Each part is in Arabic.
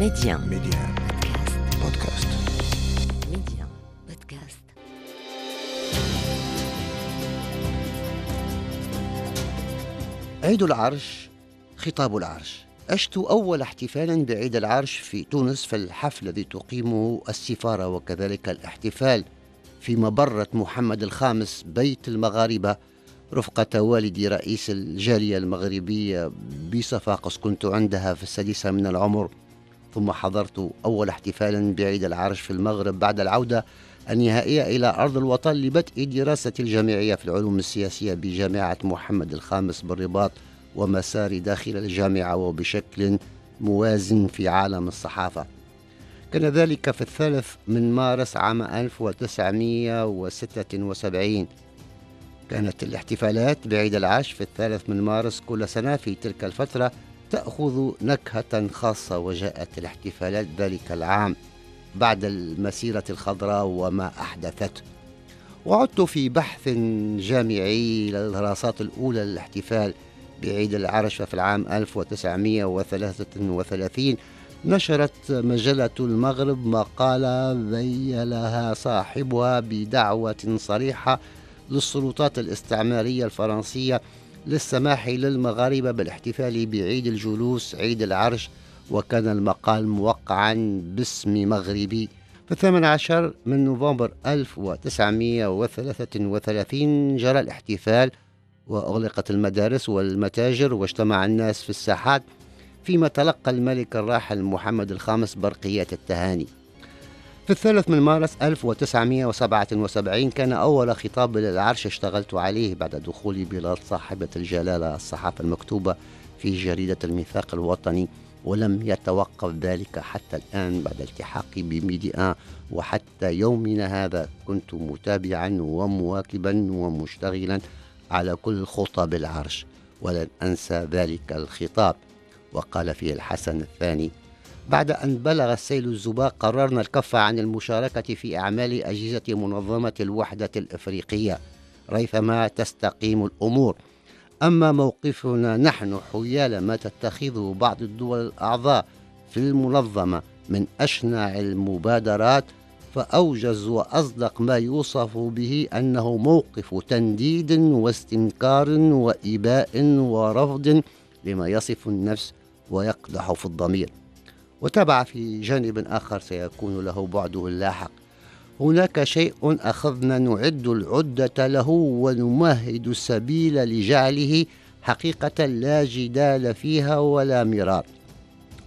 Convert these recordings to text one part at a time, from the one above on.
Média. Média. Podcast. Média. Podcast. عيد العرش خطاب العرش عشت أول احتفال بعيد العرش في تونس في الحفل الذي تقيمه السفارة وكذلك الاحتفال في مبرة محمد الخامس بيت المغاربة رفقة والدي رئيس الجالية المغربية بصفاقس كنت عندها في السادسة من العمر ثم حضرت أول احتفال بعيد العرش في المغرب بعد العودة النهائية إلى أرض الوطن لبدء دراستي الجامعية في العلوم السياسية بجامعة محمد الخامس بالرباط ومساري داخل الجامعة وبشكل موازن في عالم الصحافة. كان ذلك في الثالث من مارس عام 1976 كانت الاحتفالات بعيد العرش في الثالث من مارس كل سنة في تلك الفترة تأخذ نكهة خاصة وجاءت الاحتفالات ذلك العام بعد المسيرة الخضراء وما أحدثته. وعدت في بحث جامعي للدراسات الأولى للاحتفال بعيد العرش في العام 1933 نشرت مجلة المغرب مقالة ذيلها صاحبها بدعوة صريحة للسلطات الاستعمارية الفرنسية للسماح للمغاربة بالاحتفال بعيد الجلوس عيد العرش وكان المقال موقعا باسم مغربي. في الثامن عشر من نوفمبر 1933 جرى الاحتفال وأغلقت المدارس والمتاجر واجتمع الناس في الساحات فيما تلقى الملك الراحل محمد الخامس برقية التهاني. في الثالث من مارس 1977 كان أول خطاب للعرش اشتغلت عليه بعد دخول بلاد صاحبة الجلالة الصحافة المكتوبة في جريدة الميثاق الوطني ولم يتوقف ذلك حتى الآن بعد التحاقي بميديا. وحتى يومنا هذا كنت متابعا ومواكبا ومشتغلا على كل خطب العرش ولن أنسى ذلك الخطاب. وقال فيه الحسن الثاني بعد أن بلغ السيل الزباق قررنا الكف عن المشاركة في أعمال أجهزة منظمة الوحدة الإفريقية ريثما تستقيم الأمور. أما موقفنا نحن حيال ما تتخذه بعض الدول الأعضاء في المنظمة من أشنع المبادرات فأوجز وأصدق ما يوصف به أنه موقف تنديد واستنكار وإباء ورفض لما يصف النفس ويقدح في الضمير. وتبع في جانب آخر سيكون له بعده اللاحق. هناك شيء أخذنا نعد العدة له ونمهد السبيل لجعله حقيقة لا جدال فيها ولا مرار.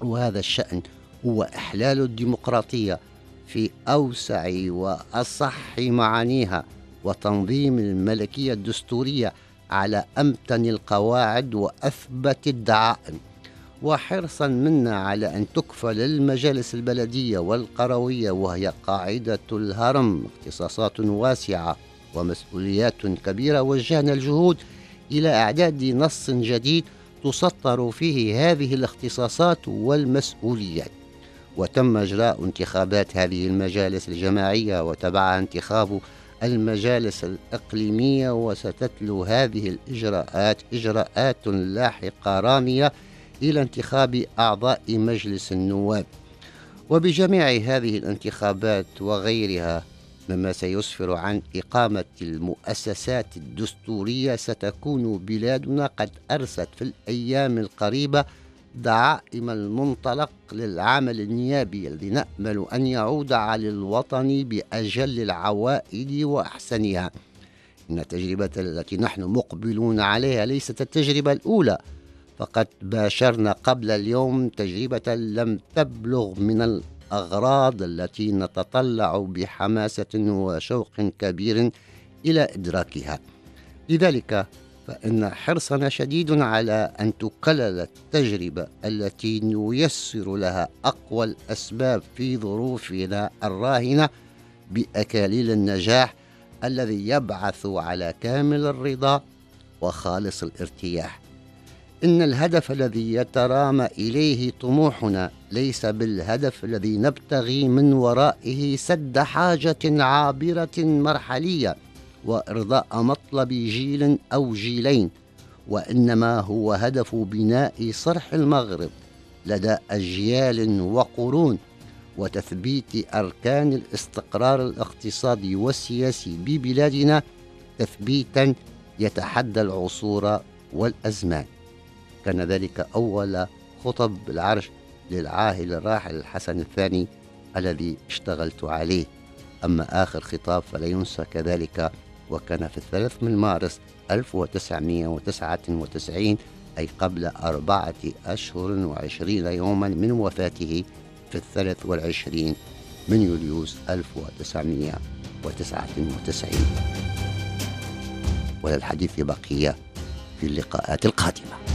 وهذا الشأن هو إحلال الديمقراطية في أوسع وأصح معانيها وتنظيم الملكية الدستورية على أمتن القواعد وأثبت الدعائم. وحرصا منا على أن تكفل المجالس البلدية والقروية وهي قاعدة الهرم اختصاصات واسعة ومسؤوليات كبيرة. وجهنا الجهود إلى إعداد نص جديد تسطر فيه هذه الاختصاصات والمسؤوليات. وتم إجراء انتخابات هذه المجالس الجماعية وتبعها انتخاب المجالس الإقليمية وستتلو هذه الإجراءات إجراءات لاحقة رامية إلى انتخاب أعضاء مجلس النواب. وبجميع هذه الانتخابات وغيرها مما سيسفر عن إقامة المؤسسات الدستورية ستكون بلادنا قد أرست في الأيام القريبة دعائم المنطلق للعمل النيابي الذي نأمل أن يعود على الوطن بأجل العوائد وأحسنها. إن التجربة التي نحن مقبلون عليها ليست التجربة الأولى فقد باشرنا قبل اليوم تجربة لم تبلغ من الأغراض التي نتطلع بحماسة وشوق كبير إلى إدراكها. لذلك فإن حرصنا شديد على أن تكلل التجربة التي نيسر لها أقوى الأسباب في ظروفنا الراهنة بأكاليل النجاح الذي يبعث على كامل الرضا وخالص الارتياح. إن الهدف الذي يترامى إليه طموحنا ليس بالهدف الذي نبتغي من ورائه سد حاجة عابرة مرحلية وإرضاء مطلب جيل أو جيلين وإنما هو هدف بناء صرح المغرب لدى أجيال وقرون وتثبيت أركان الاستقرار الاقتصادي والسياسي ببلادنا تثبيتا يتحدى العصور والأزمان. كان ذلك أول خطب العرش للعاهل الراحل الحسن الثاني الذي اشتغلت عليه. أما آخر خطاب فلا ينسى كذلك وكان في الثلاث من مارس 1999 أي قبل أربعة أشهر وعشرين يوما من وفاته في الثلاث والعشرين من يوليوس 1999 وللحديث بقية في اللقاءات القادمة.